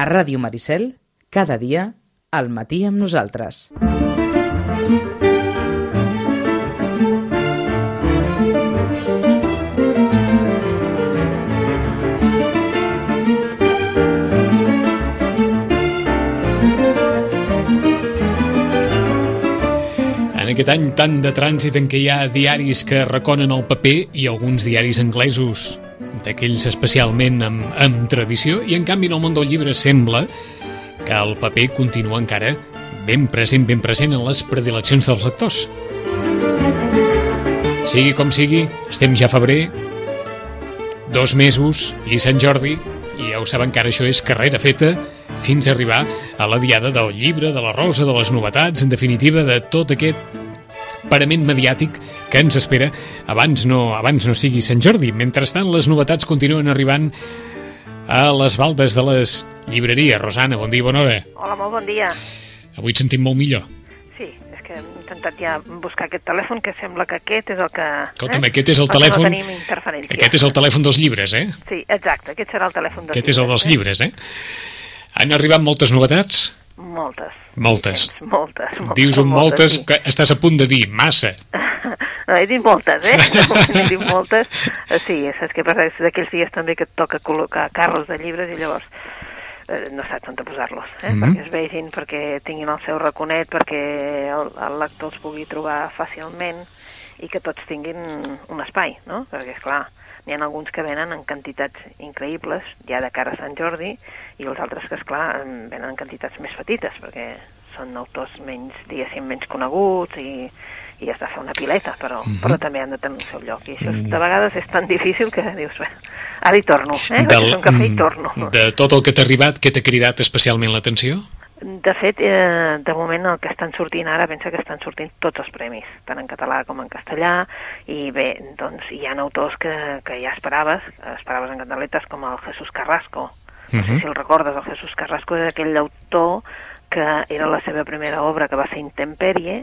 A Ràdio Maricel, cada dia, al matí amb nosaltres. Aquest any tant de trànsit en què hi ha diaris que reconen el paper i alguns diaris anglesos, d'aquells especialment amb, amb tradició, i en canvi en el món del llibre sembla que el paper continua encara ben present, ben present en les predileccions dels lectors. Sigui com sigui, estem ja a febrer, dos mesos i Sant Jordi, i ja ho saben que ara això és carrera feta fins a arribar a la diada del llibre, de la rosa, de les novetats, en definitiva, de tot aquest parament mediàtic que ens espera abans no, abans no sigui Sant Jordi. Mentrestant, les novetats continuen arribant a les baldes de les llibreries. Rosana, bon dia, bona hora. Hola, molt bon dia. Avui et sentim molt millor. Sí, és que hem intentat ja buscar aquest telèfon, que sembla que aquest és el que... Escolta'm, aquest és el que telèfon... No tenim interferència. Aquest és el telèfon dels llibres, eh? Sí, exacte, aquest serà el telèfon dels Aquest és el dels eh? llibres, eh? Han arribat moltes novetats? Moltes. Moltes. Moltes, moltes. Dius un moltes sí. que estàs a punt de dir massa. No, he dit moltes, eh? he dit moltes. Eh, Sí, saps què passa? És d'aquells dies també que et toca col·locar carros de llibres i llavors eh, no saps on posar-los, eh? Mhm. perquè es vegin, perquè tinguin el seu raconet, perquè el, el lector els pugui trobar fàcilment i que tots tinguin un espai, no? Perquè, és clar, n'hi ha alguns que venen en quantitats increïbles, ja de cara a Sant Jordi, i els altres que, esclar, en venen en quantitats més petites, perquè són autors menys, diguéssim, menys coneguts i, i has de fer una pileta, però, uh -huh. però també han de tenir el seu lloc. I això de vegades és tan difícil que dius, bé, ara hi torno, eh? Del, un cafè i torno. de tot el que t'ha arribat, què t'ha cridat especialment l'atenció? De fet, eh, de moment el que estan sortint ara, pensa que estan sortint tots els premis, tant en català com en castellà, i bé, doncs hi ha autors que, que ja esperaves, esperaves en cataletes com el Jesús Carrasco. No sé si el recordes, el Jesús Carrasco és aquell autor que era la seva primera obra, que va ser Intemperie,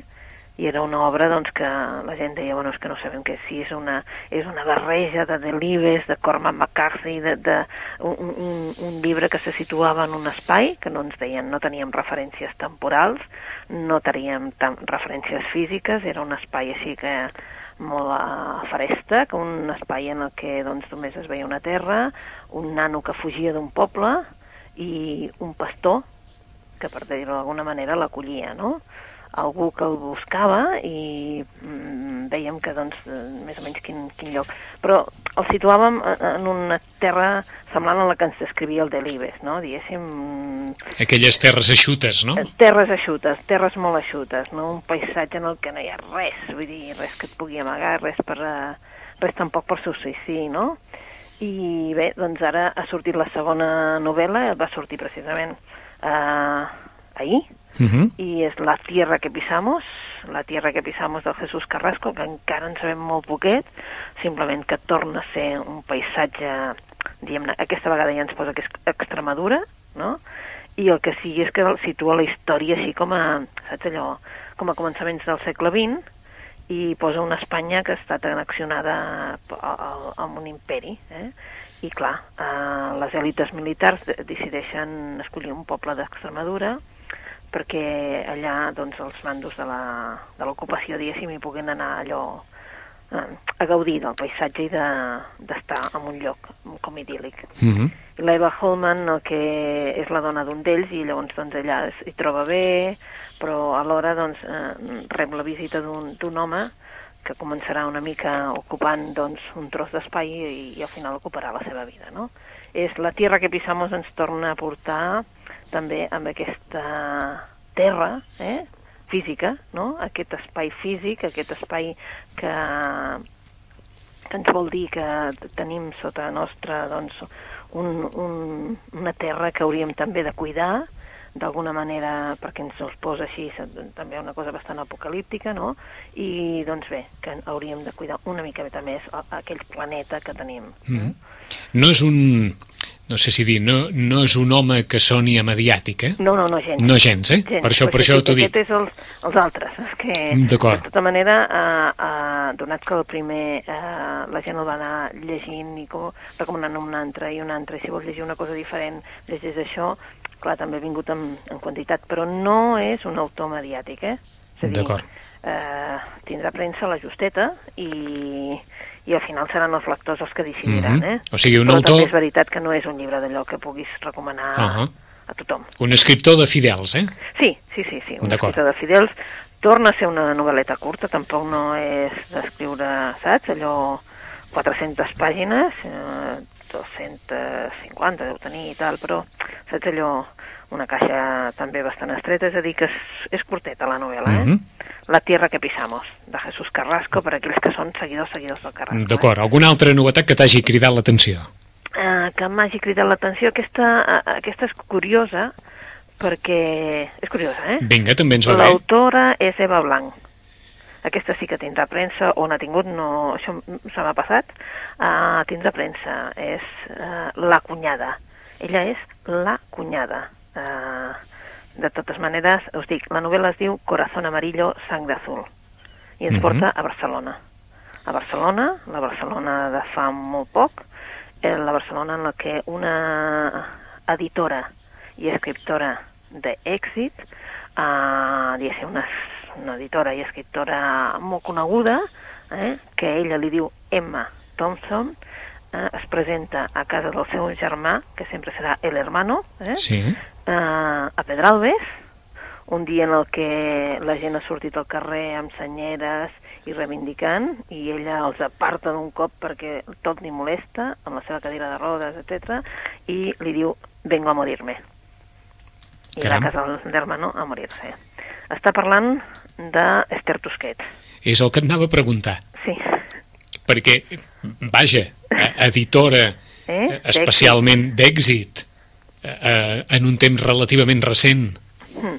i era una obra doncs, que la gent deia, bueno, és que no sabem què si és una, és una barreja de Delibes, de Cormac McCarthy, de, de un, un, un llibre que se situava en un espai, que no ens deien, no teníem referències temporals, no teníem tam, referències físiques, era un espai així que molt a fresta, que un espai en el que doncs, només es veia una terra, un nano que fugia d'un poble i un pastor que per dir-ho d'alguna manera l'acollia, no? Algú que el buscava i mm, veiem que doncs més o menys quin, quin lloc però el situàvem en una terra semblant a la que ens descrivia el Delibes no? diguéssim Aquelles terres eixutes, no? terres eixutes, terres molt eixutes no? un paisatge en el que no hi ha res vull dir, res que et pugui amagar res, per, eh, res tampoc per subsistir no? i bé, doncs ara ha sortit la segona novel·la va sortir precisament eh, ahir Uh -huh. i és La tierra que pisamos, La tierra que pisamos del Jesús Carrasco, que encara en sabem molt poquet, simplement que torna a ser un paisatge, diguem-ne, aquesta vegada ja ens posa que és Extremadura, no? I el que sí és que el situa la història així com a, saps allò, com a començaments del segle XX, i posa una Espanya que està annexionada amb un imperi, eh? I clar, eh, les èlites militars de- decideixen escollir un poble d'Extremadura, perquè allà doncs, els mandos de la- de l'ocupació, diguéssim, hi puguen anar allò eh, a gaudir del paisatge i de- d'estar de, en un lloc com idíl·lic. -huh. I l'Eva Holman, el que és la dona d'un d'ells, i llavors doncs, ella s'hi troba bé, però alhora doncs, eh, rep la visita d'un home que començarà una mica ocupant doncs, un tros d'espai i, i al final ocuparà la seva vida. No? És la tierra que pisamos ens torna a portar també amb aquesta terra eh, física, no? aquest espai físic, aquest espai que, que ens vol dir que tenim sota nostra doncs, un, un, una terra que hauríem també de cuidar, d'alguna manera perquè ens els posa així també una cosa bastant apocalíptica, no? I doncs bé, que hauríem de cuidar una mica més aquell planeta que tenim. Mm -hmm. No és un... No sé si dir, no, no és un home que soni a mediàtic, eh? No, no, no, gens. No gens, eh? Gens, per això, per això t'ho dic. Aquest és els, els altres. És que, D'acord. de tota manera, eh, eh, donat que el primer eh, la gent el va anar llegint i com, recomanant un altre i un altre, i si vols llegir una cosa diferent, llegeix això, clar, també ha vingut en, en quantitat, però no és un autor mediàtic, eh? D'acord. eh, tindrà premsa la justeta i, i al final seran els lectors els que decidiran, Mhm. eh? O sigui, un però autor- també és veritat que no és un llibre d'allò que puguis recomanar Ahà. a tothom. Un escriptor de fidels, eh? Sí, sí, sí, sí, un escriptor de Fidels. Torna a ser una novel·leta curta, tampoc no és d'escriure, saps, allò 400 pàgines, eh, 250 deu tenir i tal, però saps allò una caixa també bastant estreta, és a dir, que és, és curteta la novel·la, eh? Mhm. La tierra que pisamos, de Jesús Carrasco, per aquells que són seguidors, seguidors del Carrasco. eh? D'acord. Alguna altra novetat que t'hagi cridat l'atenció? eh, que m'hagi cridat l'atenció. Aquesta, eh, aquesta és curiosa perquè... És curiosa, eh? Vinga, també ens va bé. L'autora és Eva Blanc. Aquesta sí que tindrà premsa, o n'ha tingut, no, això se m'ha passat, uh, tindrà premsa. És uh, la cunyada. Ella és la cunyada. Uh, de totes maneres, us dic, la novel·la es diu Corazón Amarillo, Sang d'Azul. I ens Mhm. porta a Barcelona. A Barcelona, la Barcelona de fa molt poc, eh, la Barcelona en la que una editora i escriptora d'èxit, eh, diguéssim, una, una editora i escriptora molt coneguda, eh, que ella li diu Emma Thompson, eh, es presenta a casa del seu germà, que sempre serà el hermano, eh, Sí. Eh, a Pedralbes, un dia en el que la gent ha sortit al carrer amb senyeres i reivindicant, i ella els aparta d'un cop perquè tot li molesta, amb la seva cadira de rodes, etc i li diu, vengo a morir-me. I Caram. va a casa del hermano a morir-se. Està parlant d'Esther Tusquets. És el que et anava a preguntar. Sí. Perquè, vaja, eh, editora Eh? eh, especialment d'èxit eh, eh, en un temps relativament recent Mm.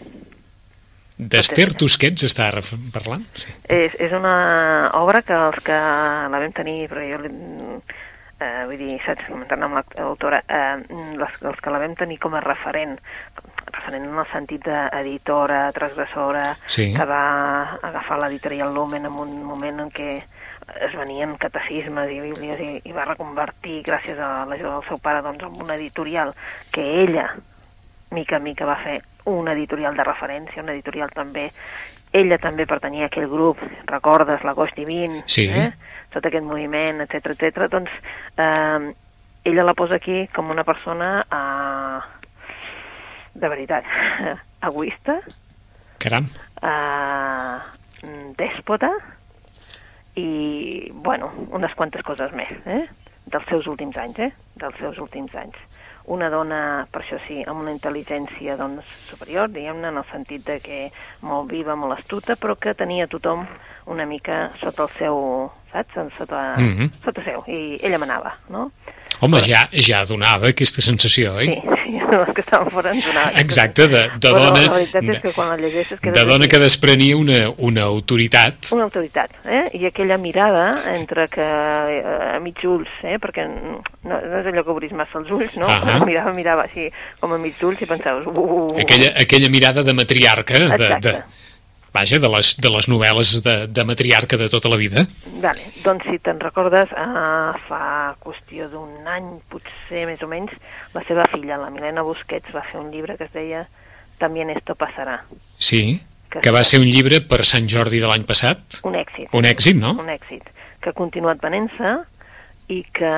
d'Esther Tusquets està parlant? Sí. És, és una obra que els que la vam tenir, però jo, eh, vull dir, saps, comentant amb l'autora, eh, les, els que la vam tenir com a referent, referent en el sentit d'editora, transgressora, Sí. que va agafar l'editorial Lumen en un moment en què es venien catecismes i bíblies i, i va reconvertir, gràcies a l'ajuda del seu pare, doncs, en una editorial que ella, mica en mica, va fer una editorial de referència, una editorial també ella també pertanyia a aquell grup, recordes, l'agost divin, Sí. eh? tot aquest moviment, etc etc. doncs eh, ella la posa aquí com una persona eh, de veritat, egoista, Caram, eh, dèspota i, bueno, unes quantes coses més, eh? dels seus últims anys, eh? dels seus últims anys. Una dona, per això sí, amb una intel·ligència doncs, superior, diguem-ne, en el sentit de que molt viva, molt astuta, però que tenia tothom una mica sota el seu, saps? Sota, Mhm. sota seu, i ella manava, no? Home, ja, ja donava aquesta sensació, oi? Sí, sí, els que estaven fora ens aquesta Exacte, de, de Però dona... la veritat és que quan la llegeixes... de quedes dona que desprenia una, una autoritat. una autoritat, eh? I aquella mirada entre que eh, a mig ulls, eh? Perquè no, no és allò que obris massa els ulls, no? Ahà. Mirava, mirava així com a mig ulls i pensaves... Uh, uh, uh. Aquella, aquella mirada de matriarca, de, Exacte. de, vaja, de les, de les novel·les de, de matriarca de tota la vida. Vale, doncs si te'n recordes, eh, fa qüestió d'un any, potser més o menys, la seva filla, la Milena Busquets, va fer un llibre que es deia También esto pasará. Sí, Que que va ser un llibre per Sant Jordi de l'any passat. Un èxit. Un èxit, no? un èxit, que ha continuat venent-se i que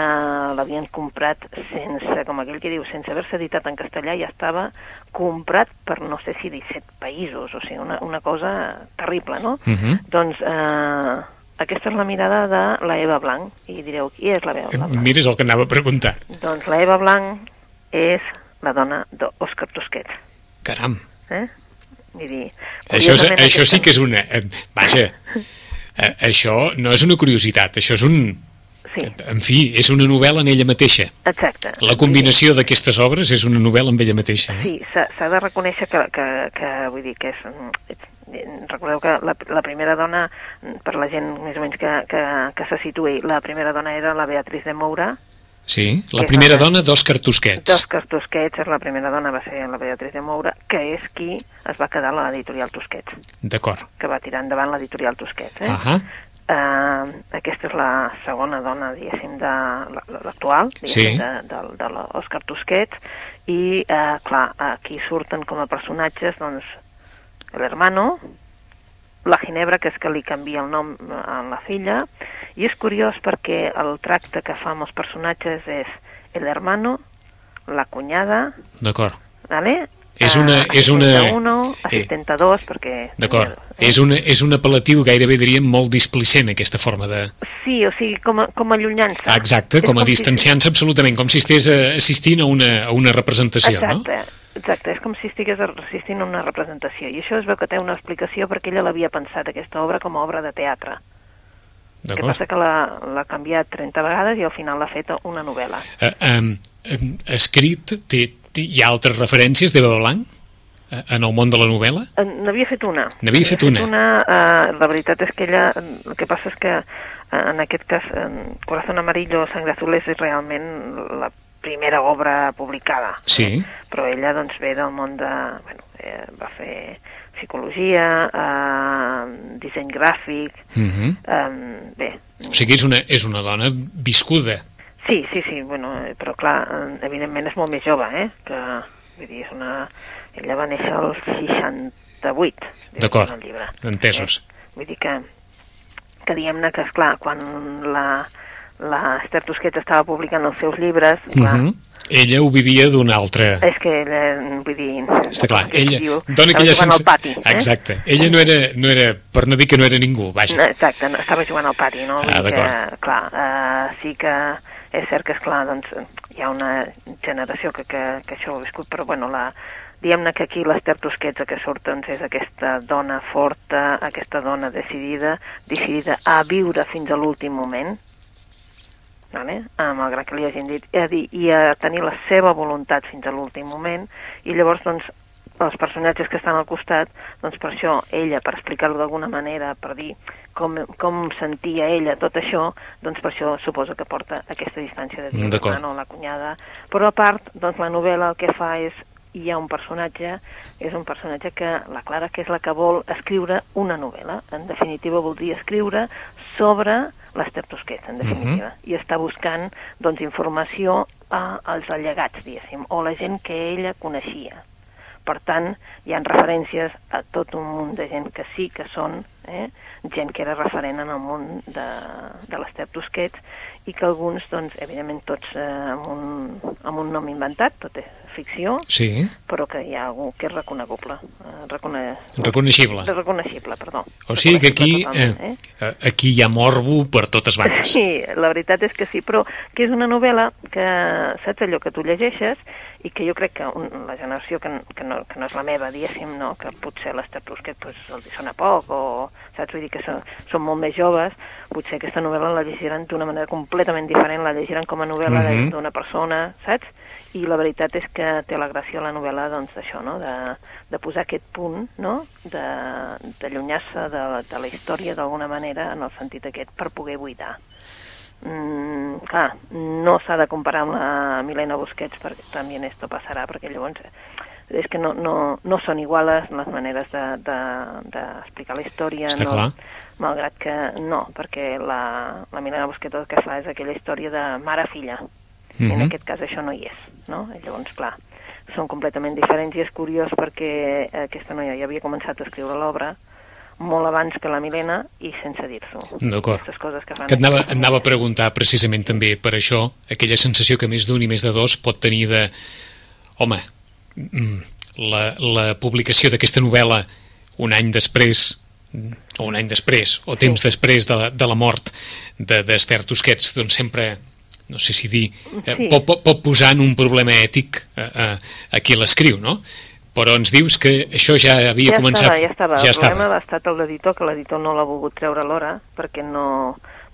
l'havien comprat sense, com aquell que diu, sense haver-se editat en castellà, ja estava comprat per no sé si 17 països, o sigui, una, una cosa terrible, no? Uh -huh. Doncs eh, aquesta és la mirada de la Eva Blanc, i direu, qui és la Eva Blanc? Mira, és el que anava a preguntar. Doncs la Eva Blanc és la dona d'Òscar Tusquets, Caram, eh? Vull dir, això, és, això sí que és una... eh, Vaja, eh, això no és una curiositat, això és un... Sí, En fi, és una novel·la en ella mateixa. exacte. La combinació d'aquestes obres és una novel·la en ella mateixa. Eh? Sí, s'ha de reconèixer que, que, que, vull dir, que és... és recordeu que la, la primera dona, per la gent més o menys que, que, que se situï, la primera dona era la Beatriz de Moura, Sí, la primera fa- dona d'Òscar Tusquets. d'Òscar Tusquets, és la primera dona, va ser la Beatriz de Moura, que és qui es va quedar a l'editorial Tusquets, D'acord. que va tirar endavant l'editorial Tusquets. Eh? Ahà. Uh, aquesta és la segona dona, diguéssim, de la- la- l'actual, diguéssim, Sí. de, de, de l'Òscar Tusquets, i, eh, clar, aquí surten com a personatges, doncs, l'hermano, la Ginebra, que és que li canvia el nom a la filla, i és curiós perquè el tracte que fa amb els personatges és el hermano, la cunyada, D'acord. ¿vale? És una- A és una- 71, a eh, 72, perquè... D'acord. Eh? És, una, és un apel·latiu gairebé diríem molt displicent, aquesta forma de... Sí, o sigui, com a, com a allunyant-se. Ah, Exacte, És com a si- distanciant-se absolutament, com si estigués eh, assistint a una, a una representació, no? Exacte, exacte, és com si estigués assistint a una representació. I això es veu que té una explicació perquè ella l'havia pensat, aquesta obra, com a obra de teatre. El que D'acord. passa que l'ha canviat 30 vegades i al final l'ha fet una novel·la. Eh, eh, escrit, té, té, hi ha altres referències d'Eva Blanc eh, en el món de la novel·la? Eh, N'havia fet una. N'havia fet una. eh, la veritat és que ella, eh, el que passa és que eh, en aquest cas eh, Corazón Amarillo, Sangre Azul és realment la primera obra publicada. Sí. Però ella doncs ve del món de... Bueno, eh, va fer psicologia, eh, disseny gràfic, Uh -huh. eh, bé, O sigui, és una, és una dona viscuda. Sí, sí, sí, bueno, eh, però clar, eh, evidentment és molt més jove, eh? Que, vull dir, és una... Ella va néixer al 68, diu D'acord. Entesos. Eh? Vull dir que, que diguem-ne que, esclar, quan la, la Esther Tusquets estava publicant els seus llibres, clar, Uh -huh. Ella ho vivia d'una altra... és que ella, vull dir... Està clar, ella diu, dona aquella al pati, eh? Exacte. Ella no era, no era, per no dir que no era ningú, vaja. No, exacte, no, estava jugant al pati, no? Ah, d'acord. clar, uh, sí que és cert que, esclar, doncs, hi ha una generació que, que, que això ho ha viscut, però, bueno, la, diguem-ne que aquí l'Ester Tusquets que surt doncs, és aquesta dona forta, aquesta dona decidida, decidida a viure fins a l'últim moment, vale? ah, malgrat que li hagin dit, a, dir, i a tenir la seva voluntat fins a l'últim moment, i llavors, doncs, els personatges que estan al costat, doncs per això ella, per explicar-ho d'alguna manera, per dir com, com sentia ella tot això, doncs per això suposo que porta aquesta distància de dir Mm, d'acord. l'hermano, la cunyada. Però a part, doncs la novel·la el que fa és hi ha un personatge, és un personatge que la Clara, que és la que vol escriure una novel·la. En definitiva, voldria escriure sobre l'Ester Tusquets, en definitiva. I està buscant, doncs, informació a, als allegats, diguéssim, o la gent que ella coneixia. Per tant, hi han referències a tot un munt de gent que sí que són eh, gent que era referent en el món de, de l'Ester Tusquets i que alguns, doncs, evidentment tots eh, amb, un, amb un nom inventat, tot és ficció, Sí, però que hi ha algú que és reconeguble, eh, recone... reconeixible. reconeixible, perdó. O sigui que aquí, eh, eh, aquí hi ha morbo per totes bandes. Sí, la veritat és que sí, però que és una novel·la que, saps allò que tu llegeixes i que jo crec que un, la generació que, que, no, que no és la meva, diguéssim, no? que potser l'Ester Tusquets pues, els hi sona poc, o saps? Vull dir que són, són molt més joves, potser aquesta novel·la la llegiran d'una manera completament diferent, la llegiran com a novel·la Mhm. uh d'una persona, saps? I la veritat és que té la gràcia la novel·la doncs, d'això, no? de, de posar aquest punt, no? de- d'allunyar-se de, de, de la història d'alguna manera en el sentit aquest per poder buidar. Mm, clar, no s'ha de comparar amb la Milena Busquets perquè també esto passarà, perquè llavors eh, és que no, no, no són iguales les maneres d'explicar de, de, la història, Està no, clar. malgrat que no, perquè la, la Milena Busquets el que fa és aquella història de mare-filla, i en Mhm. aquest cas això no hi és, no? I llavors, clar, són completament diferents i és curiós perquè aquesta noia ja havia començat a escriure l'obra molt abans que la Milena i sense dir-s'ho. D'acord. Aquestes coses que fan... Que et anava, et anava a preguntar precisament també per això, aquella sensació que més d'un i més de dos pot tenir de... Home, mm, la, la publicació d'aquesta novel·la un any després o un any després, o temps després de la, de la mort de- d'Ester Tusquets, doncs sempre no sé si dir, eh, Sí. pot, pot, pot posar en un problema ètic a, a, a qui l'escriu, no? Però ens dius que això ja havia ja començat... Estava, ja estava. Ja el problema estava. ha estat el d'editor, que l'editor no l'ha volgut treure l'hora, perquè no...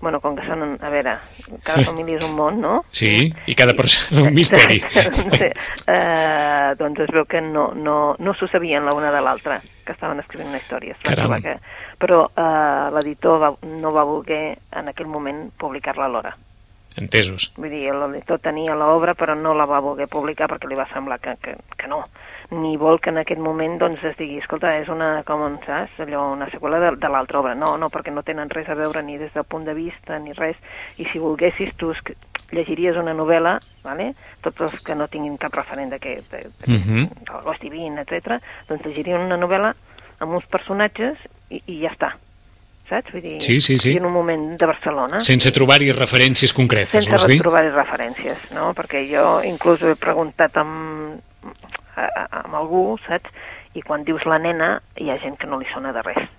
Bueno, com que són... A veure, cada família és un món, no? Sí, i cada persona un misteri. sí. eh, doncs es veu que no, no, no s'ho sabien l'una de l'altra, que estaven escrivint una història. Caram. que... Però eh, l'editor va, no va voler en aquell moment publicar-la a l'hora. Entesos. Vull dir, l'editor tenia l'obra però no la va voler publicar perquè li va semblar que, que, que no. Ni vol que en aquest moment doncs, es digui, escolta, és una, com saps, allò, una seqüela de, de l'altra obra. No, no, perquè no tenen res a veure ni des del punt de vista ni res. I si volguessis tu, es- llegiries una novel·la, vale? tots els que no tinguin cap referent d'aquest, de, de, Mhm. del Ghost Divine, etc, doncs llegirien una novel·la amb uns personatges i, i ja està. Saps? Vull dir, Sí, sí, sí. En un moment de Barcelona. Sense trobar-hi referències concretes, Sense vols dir? trobar referències, no? Perquè jo inclús he preguntat amb, a, a- amb algú, saps? I quan dius la nena, hi ha gent que no li sona de res.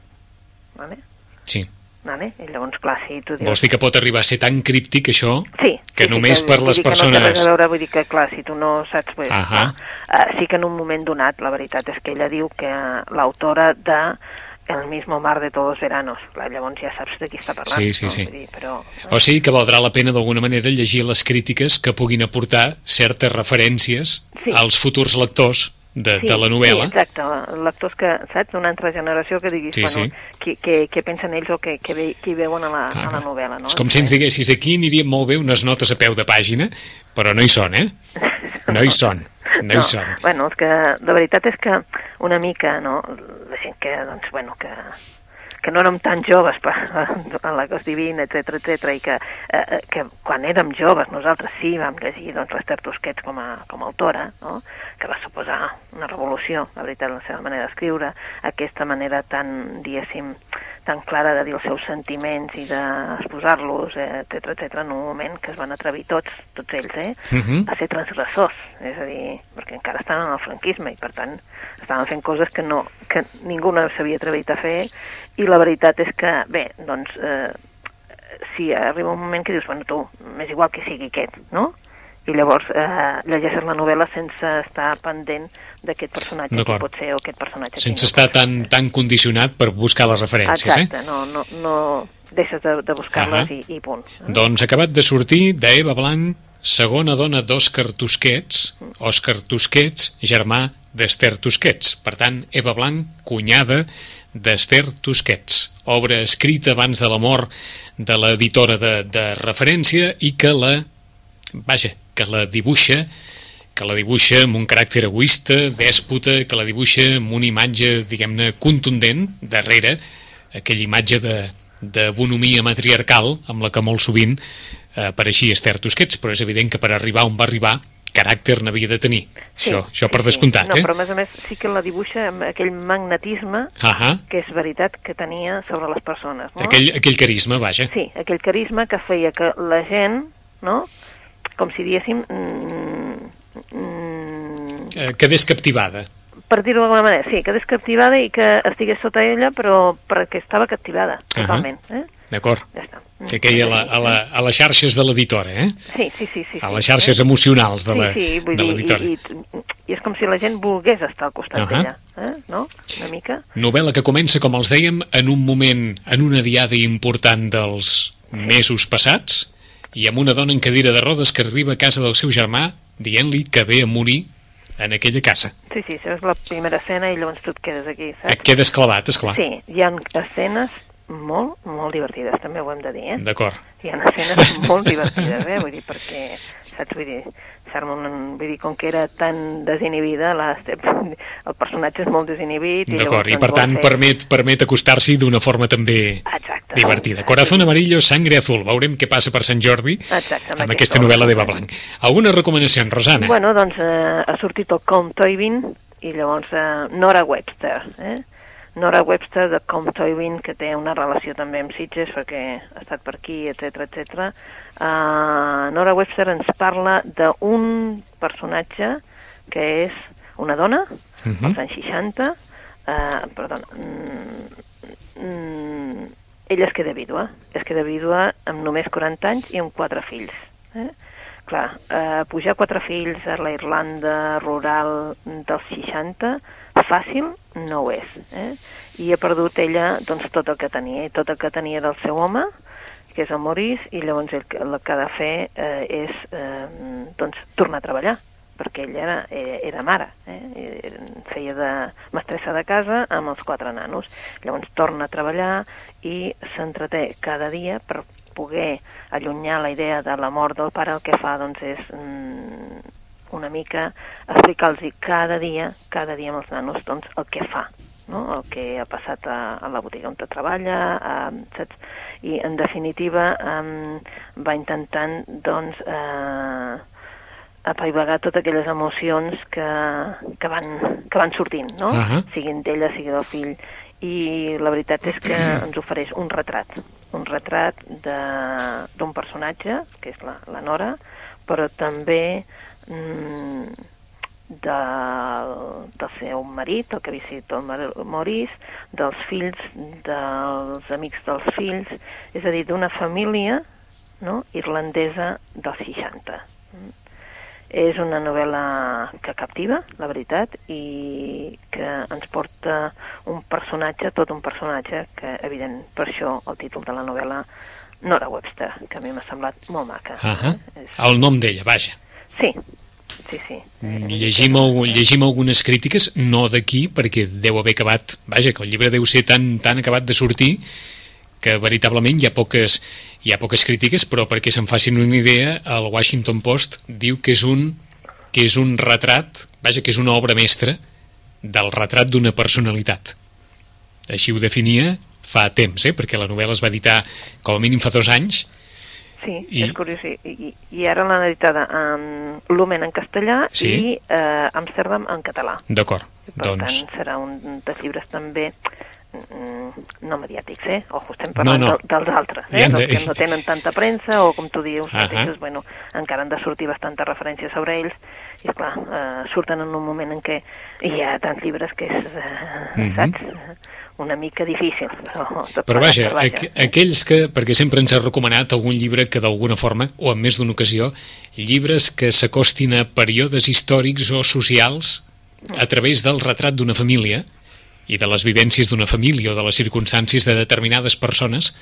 Vale? Sí. Vale? I llavors, clar, si tu dius... Vols dir que pot arribar a ser tan críptic, això? Sí. que sí, només sí, per vull les dir que No persones- a veure, vull dir que, clar, si tu no saps... Pues, Ahà. uh, sí que en un moment donat, la veritat és que ella diu que l'autora de El mismo mar de todos veranos. Clar, llavors ja saps de qui està parlant. Sí, sí, no? sí. Dir, però, O sigui que valdrà la pena d'alguna manera llegir les crítiques que puguin aportar certes referències Sí. als futurs lectors de, de la novel·la. Sí, exacte, lectors que, saps, d'una altra generació que diguis, Sí, bueno, sí. Què, què, què pensen ells o què, què, ve, què veuen a la, a la novel·la, no? És com si ens diguessis aquí anirien molt bé unes notes a peu de pàgina, però no hi són, eh? No hi són, no hi són. Bueno, és que la veritat és que una mica, no, gent que, doncs, bueno, que, que no érem tan joves per, en la Cos Divina, etc etc i que, eh, eh, que quan érem joves nosaltres sí vam llegir doncs, l'Ester Tusquets com a, com a autora, no? que va suposar una revolució, la veritat, la seva manera d'escriure, aquesta manera tan, diguéssim, tan clara de dir els seus sentiments i d'exposar-los, eh, etc etc en un moment que es van atrevir tots, tots ells, eh, Mhm. a ser transgressors, és a dir, perquè encara estaven en el franquisme i per tant estaven fent coses que, no, que ningú no s'havia atrevit a fer i la veritat és que, bé, doncs, eh, si arriba un moment que dius, bueno, tu, m'és igual que sigui aquest, no? I llavors eh, llegeixes la novel·la sense estar pendent d'aquest personatge D'acord. pot ser o aquest personatge Sense no estar ser. tan, tan condicionat per buscar les referències, Exacte, eh? no, no, no deixes de, de buscar-les Ahà. i, i punt. Doncs acabat de sortir d'Eva Blanc, segona dona d'Òscar Tusquets, Òscar Tusquets, germà d'Ester Tusquets. Per tant, Eva Blanc, cunyada d'Ester Tusquets. Obra escrita abans de la mort de l'editora de, de referència i que la, vaja, que la dibuixa que la dibuixa amb un caràcter egoista, dèspota, que la dibuixa amb una imatge, diguem-ne, contundent, darrere, aquella imatge de, de bonomia matriarcal, amb la que molt sovint eh, apareixia Esther Tusquets, però és evident que per arribar on va arribar, caràcter n'havia de tenir. això, això per sí, descomptat, no, eh? però a més a més sí que la dibuixa amb aquell magnetisme Ahà, que és veritat que tenia sobre les persones, no? aquell, aquell carisma, vaja. Sí, aquell carisma que feia que la gent, no?, com si diguéssim, mm, mm, Eh, quedés captivada. per dir-ho d'alguna manera, sí, quedés captivada i que estigués sota ella, però perquè estava captivada, totalment, eh? D'acord. Ja està. Que queia a, la, a, la, a les xarxes de l'editora, eh? Sí, sí, sí. sí A sí, les xarxes eh? emocionals de la- sí, sí, vull dir, l'editora. i, i, i és com si la gent volgués estar al costat Ahà. d'ella, eh? no? Una mica. Novel·la que comença, com els dèiem, en un moment, en una diada important dels mesos passats, i amb una dona en cadira de rodes que arriba a casa del seu germà dient-li que ve a morir en aquella casa. Sí, sí, això és la primera escena i llavors tu et quedes aquí, Et saps? quedes clavat, esclar. Sí, hi ha escenes molt, molt divertides, també ho hem de dir, eh? D'acord. Hi ha escenes molt divertides, eh? Vull dir, perquè, saps, vull dir, Sarmon, vull dir, com que era tan desinhibida, la, el personatge és molt desinhibit. I D'acord, i per doncs, tant vol fer- permet, permet acostar-s'hi d'una forma també Exacte. divertida. Corazón amarillo, sangre azul. Veurem què passa per Sant Jordi Exacte, amb amb aquesta novel·la d'Eva Blanc. Alguna recomanació, Rosana? Bueno, doncs eh, ha sortit el Com Toybin i llavors eh, Nora Webster, eh? Nora Webster de Com Toybin, que té una relació també amb Sitges perquè ha estat per aquí, etc etc. Uh, Nora Webster ens parla d'un personatge que és una dona, Mhm. als anys 60, uh, perdona, mm, mm, ella es queda vídua, es queda vídua amb només 40 anys i amb quatre fills. Eh? Clar, eh, pujar quatre fills a la Irlanda rural dels 60, fàcil no ho és. Eh? I ha perdut ella doncs, tot el que tenia, i tot el que tenia del seu home, que és el Maurice, i llavors el, el que ha de fer eh, és eh, doncs, tornar a treballar, perquè ella era, era, era mare, eh? Era- feia de mestressa de casa amb els quatre nanos. Llavors torna a treballar i s'entreté cada dia per poder allunyar la idea de la mort del pare, el que fa doncs, és mm, una mica explicar-los cada dia, cada dia amb els nanos, doncs, el que fa. no? el que ha passat a, a la botiga on treballa, a, saps? i en definitiva um, va intentant doncs, eh, apaivagar totes aquelles emocions que, que, van, que van sortint, no? Uh -huh. siguin d'ella, sigui del fill, i la veritat és que ens ofereix un retrat, un retrat d'un personatge, que és la, la Nora, però també mm, del, del seu marit, el que sigut el Maurice, dels fills, dels amics dels fills, és a dir, d'una família no? irlandesa dels 60. És una novel·la que captiva, la veritat, i que ens porta un personatge, tot un personatge, que, evident, per això el títol de la novel·la Nora Webster, que a mi m'ha semblat molt maca. Uh -huh. És... El nom d'ella, vaja. Sí, sí, sí. Llegim, llegim algunes crítiques, no d'aquí, perquè deu haver acabat, vaja, que el llibre deu ser tan, tan acabat de sortir que veritablement hi ha poques, hi ha poques crítiques, però perquè se'n facin una idea, el Washington Post diu que és un, que és un retrat, vaja, que és una obra mestra del retrat d'una personalitat. Així ho definia fa temps, eh? perquè la novel·la es va editar com a mínim fa dos anys. Sí, I... és curiós. I, i ara l'han editada en Lumen en castellà sí? i eh, Amsterdam en català. D'acord. Per doncs... tant, serà un dels llibres també Mm, no mediàtics, eh? Ojo, estem parlant no, no. De, dels altres, eh? Ja dels que no tenen tanta premsa o, com tu dius, uh -huh. mateixos, bueno, encara han de sortir bastantes referències sobre ells i, esclar, eh, surten en un moment en què hi ha tants llibres que és, eh, uh mhm. -huh. saps, una mica difícil. Però, però vaja, vaja. Aqu aquells que, perquè sempre ens ha recomanat algun llibre que d'alguna forma, o en més d'una ocasió, llibres que s'acostin a períodes històrics o socials a través del retrat d'una família, i de les vivències d'una família o de les circumstàncies de determinades persones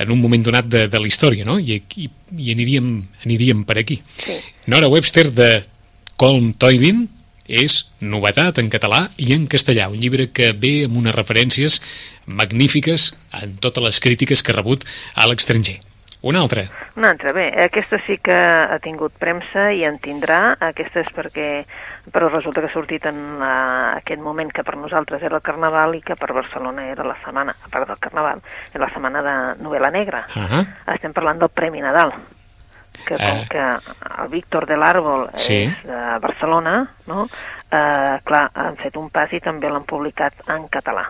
en un moment donat de, de la història, no? I, i, i aniríem, aniríem per aquí. Sí. Nora Webster de Colm Toybin és novetat en català i en castellà, un llibre que ve amb unes referències magnífiques en totes les crítiques que ha rebut a l'estranger. Una altra. Una altra, bé, aquesta sí que ha tingut premsa i en tindrà. Aquesta és perquè, però resulta que ha sortit en la, aquest moment que per nosaltres era el Carnaval i que per Barcelona era la setmana, a part del Carnaval, era la setmana de novel·la negra. Uh -huh. Estem parlant del Premi Nadal que com uh... que el Víctor de l'Àrbol sí. és de Barcelona, no? Eh, clar, han fet un pas i també l'han publicat en català.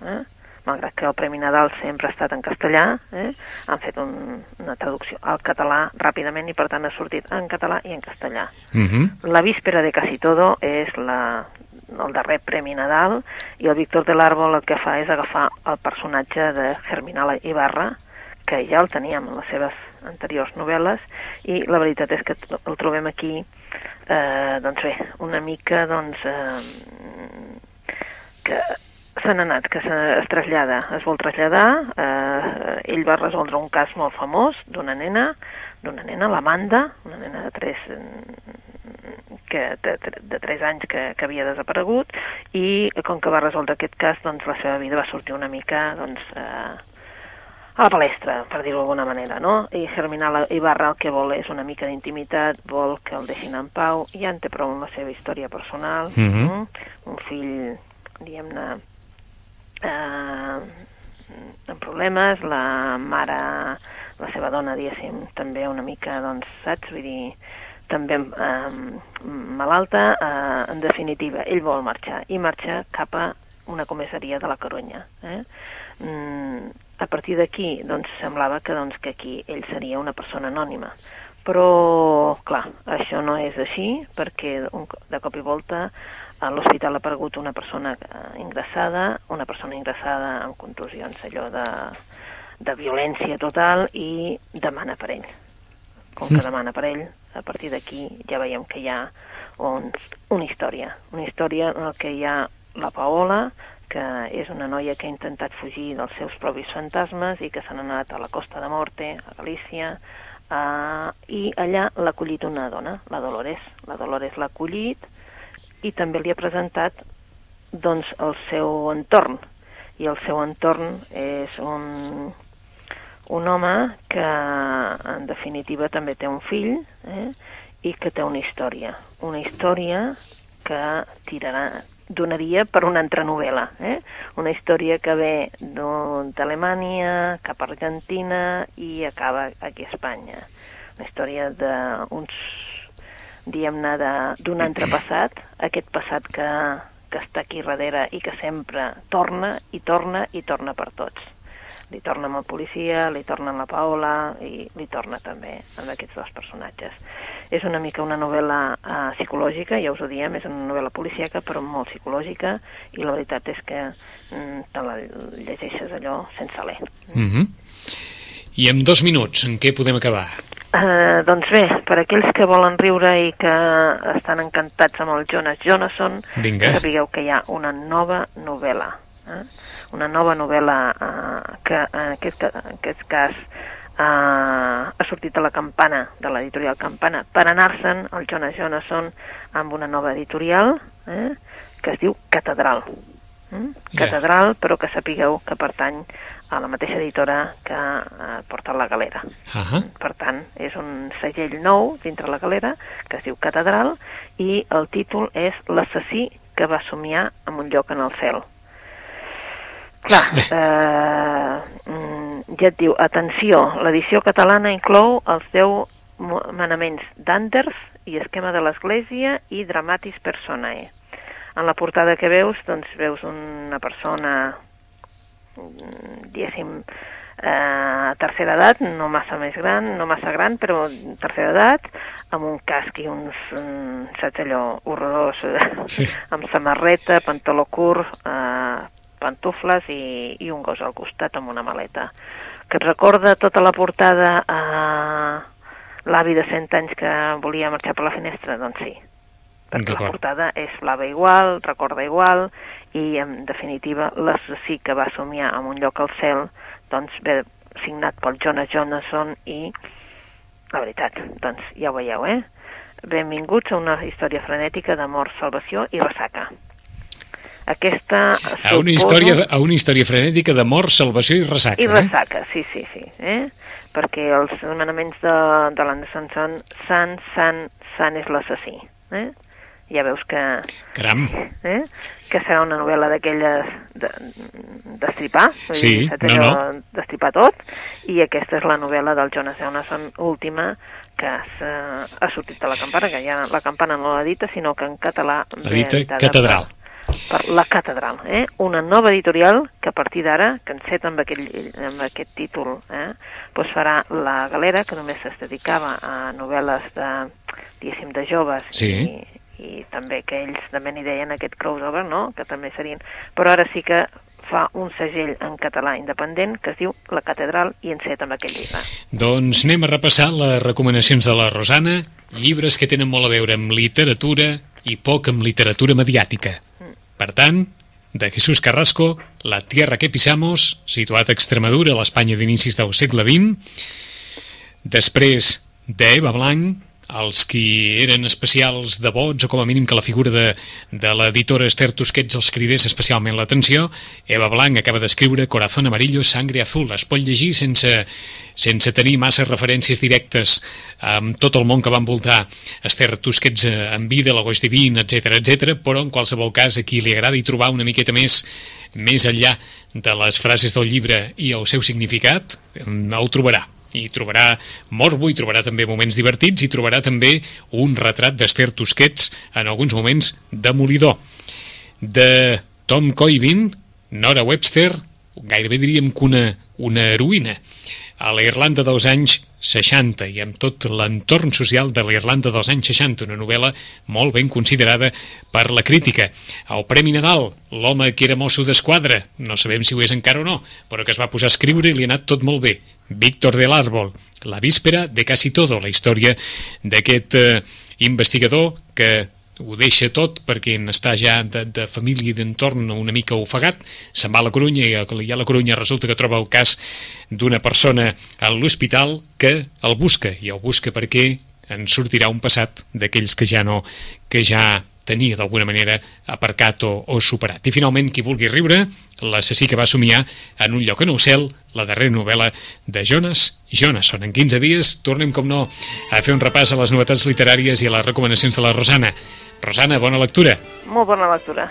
Eh? malgrat que el Premi Nadal sempre ha estat en castellà, eh, han fet un, una traducció al català ràpidament i per tant ha sortit en català i en castellà. Uh mhm. -huh. La víspera de Casi Todo és la, el darrer Premi Nadal i el Víctor de l'Àrbol el que fa és agafar el personatge de Germinal Ibarra, que ja el teníem en les seves anteriors novel·les i la veritat és que el trobem aquí eh, doncs bé, una mica doncs eh, que se n'ha anat, que se, es trasllada, es vol traslladar, eh, ell va resoldre un cas molt famós d'una nena, d'una nena, l'Amanda, una nena de 3 que, de, de 3 anys que, que havia desaparegut i com que va resoldre aquest cas doncs la seva vida va sortir una mica doncs, eh, a la palestra, per dir-ho d'alguna manera, no? I Germinal Ibarra el que vol és una mica d'intimitat, vol que el deixin en pau, ja en té prou amb la seva història personal, mm -hmm. mm? un fill, diguem-ne, eh, amb problemes, la mare, la seva dona, diguéssim, també una mica, doncs, saps? Vull dir, també eh, malalta, eh, en definitiva, ell vol marxar, i marxa cap a una comissaria de la Corunya. Eh? Mm, a partir d'aquí, doncs, semblava que, doncs, que aquí ell seria una persona anònima. Però, clar, això no és així, perquè un, de cop i volta a l'hospital ha aparegut una persona eh, ingressada, una persona ingressada amb contusions, allò de, de violència total, i demana per ell. Com que demana per ell, a partir d'aquí ja veiem que hi ha un, una història. Una història en què hi ha la Paola, que és una noia que ha intentat fugir dels seus propis fantasmes i que n'ha anat a la Costa de Morte, a Galícia, uh, i allà l'ha acollit una dona, la Dolores. La Dolores l'ha acollit, i també li ha presentat doncs, el seu entorn. I el seu entorn és un, un home que, en definitiva, també té un fill eh? i que té una història. Una història que tirarà, donaria per una entrenovel·la. Eh? Una història que ve d'Alemanya cap a Argentina i acaba aquí a Espanya. Una història d'uns, diguem-ne, d'un antepassat, aquest passat que, que està aquí darrere i que sempre torna i torna i torna per tots li torna amb el policia, li torna amb la Paola i li torna també amb aquests dos personatges. És una mica una novel·la uh, psicològica, ja us ho diem, és una novel·la policíaca però molt psicològica i la veritat és que mm, te la llegeixes allò sense ler. Mm -hmm. I en dos minuts, en què podem acabar? Uh, doncs bé, per aquells que volen riure i que estan encantats amb el Jonas Jonasson, Vinga. sapigueu que hi ha una nova novel·la. Eh? Una nova novel·la eh, que en aquest, en aquest cas eh, ha sortit a la campana de l'editorial Campana per anar-se'n el Jonas Jonasson amb una nova editorial eh, que es diu Catedral. Mm? Yeah. Catedral, però que sapigueu que pertany a la mateixa editora que eh, porta la galera. Uh -huh. Per tant, és un segell nou dintre la galera que es diu Catedral i el títol és L'assassí que va somiar en un lloc en el cel. Clar, eh, mm, ja et diu, atenció, l'edició catalana inclou els 10 manaments d'Anders i esquema de l'Església i Dramatis Personae. En la portada que veus, doncs veus una persona, mm, diguéssim, eh, tercera edat, no massa més gran, no massa gran, però tercera edat, amb un casc i uns, mm, saps allò, horrorós, Sí. amb samarreta, pantaló curt, eh, pantufles i, i un gos al costat amb una maleta. Que et recorda tota la portada a l'avi de 100 anys que volia marxar per la finestra? Doncs sí. Perquè la portada és blava igual, recorda igual, i en definitiva l'assassí que va somiar en un lloc al cel doncs ve signat pel Jonas Jonasson i la veritat, doncs ja ho veieu, eh? Benvinguts a una història frenètica d'amor, salvació i ressaca. Aquesta... A una, història, a una història frenètica de mort, salvació i ressaca. I eh? ressaca, sí, sí, sí. Eh? Perquè els manaments de, de l'Anderson són sant, sant, sant és l'assassí. Eh? Ja veus que, Caram, eh? que serà una novel·la d'aquelles de- d'estripar, vull Sí, no, no. d'estripar tot, i aquesta és la novel·la del Jonas Jonasson última que ha, ha sortit a la campana, que ja la campana no l'ha dita, sinó que en català... L'edita editada Catedral. Per, la Catedral, eh? una nova editorial que a partir d'ara, que enceta amb, aquell, amb aquest títol, eh? doncs farà la Galera, que només es dedicava a novel·les de, diguéssim, de joves Sí. i, i també que ells també n'hi deien aquest crossover, no?, que també serien... Però ara sí que fa un segell en català independent que es diu La Catedral i enceta amb aquell llibre. Doncs anem a repassar les recomanacions de la Rosana, llibres que tenen molt a veure amb literatura i poc amb literatura mediàtica. Per tant, de Jesús Carrasco, La tierra que pisamos, situat a Extremadura, a l'Espanya d'inicis del segle XX. Després d'Eva Blanc, els qui eren especials devots, o com a mínim que la figura de, de l'editora Esther Tusquets els cridés especialment l'atenció, Eva Blanc acaba d'escriure Corazón amarillo, sangre azul. Es pot llegir sense, sense tenir massa referències directes amb tot el món que va envoltar Esther Tusquets en vida, l'Agost Divin, etc etc. però en qualsevol cas a qui li agradi trobar una miqueta més més enllà de les frases del llibre i el seu significat, el trobarà i trobarà morbo, i trobarà també moments divertits, i trobarà també un retrat d'Esther Tusquets en alguns moments demolidor. De Tom Coibin, Nora Webster, gairebé diríem que una, una heroïna, a la Irlanda dels anys 60 i amb tot l'entorn social de la Irlanda dels anys 60, una novel·la molt ben considerada per la crítica. El Premi Nadal, l'home que era mosso d'esquadra, no sabem si ho és encara o no, però que es va posar a escriure i li ha anat tot molt bé. Víctor del Árbol, La víspera de casi todo, la història d'aquest eh, investigador que ho deixa tot perquè en està ja de, de família i d'entorn una mica ofegat, se'n va a la Corunya i a, i a la Corunya resulta que troba el cas d'una persona a l'hospital que el busca, i el busca perquè en sortirà un passat d'aquells que ja no, que ja tenia d'alguna manera aparcat o, o superat. I finalment, qui vulgui riure, l'assassí que va somiar en un lloc en el cel, la darrera novel·la de Jonas Jonasson. En 15 dies tornem, com no, a fer un repàs a les novetats literàries i a les recomanacions de la Rosana. Rosana, bona lectura. Molt bona lectura.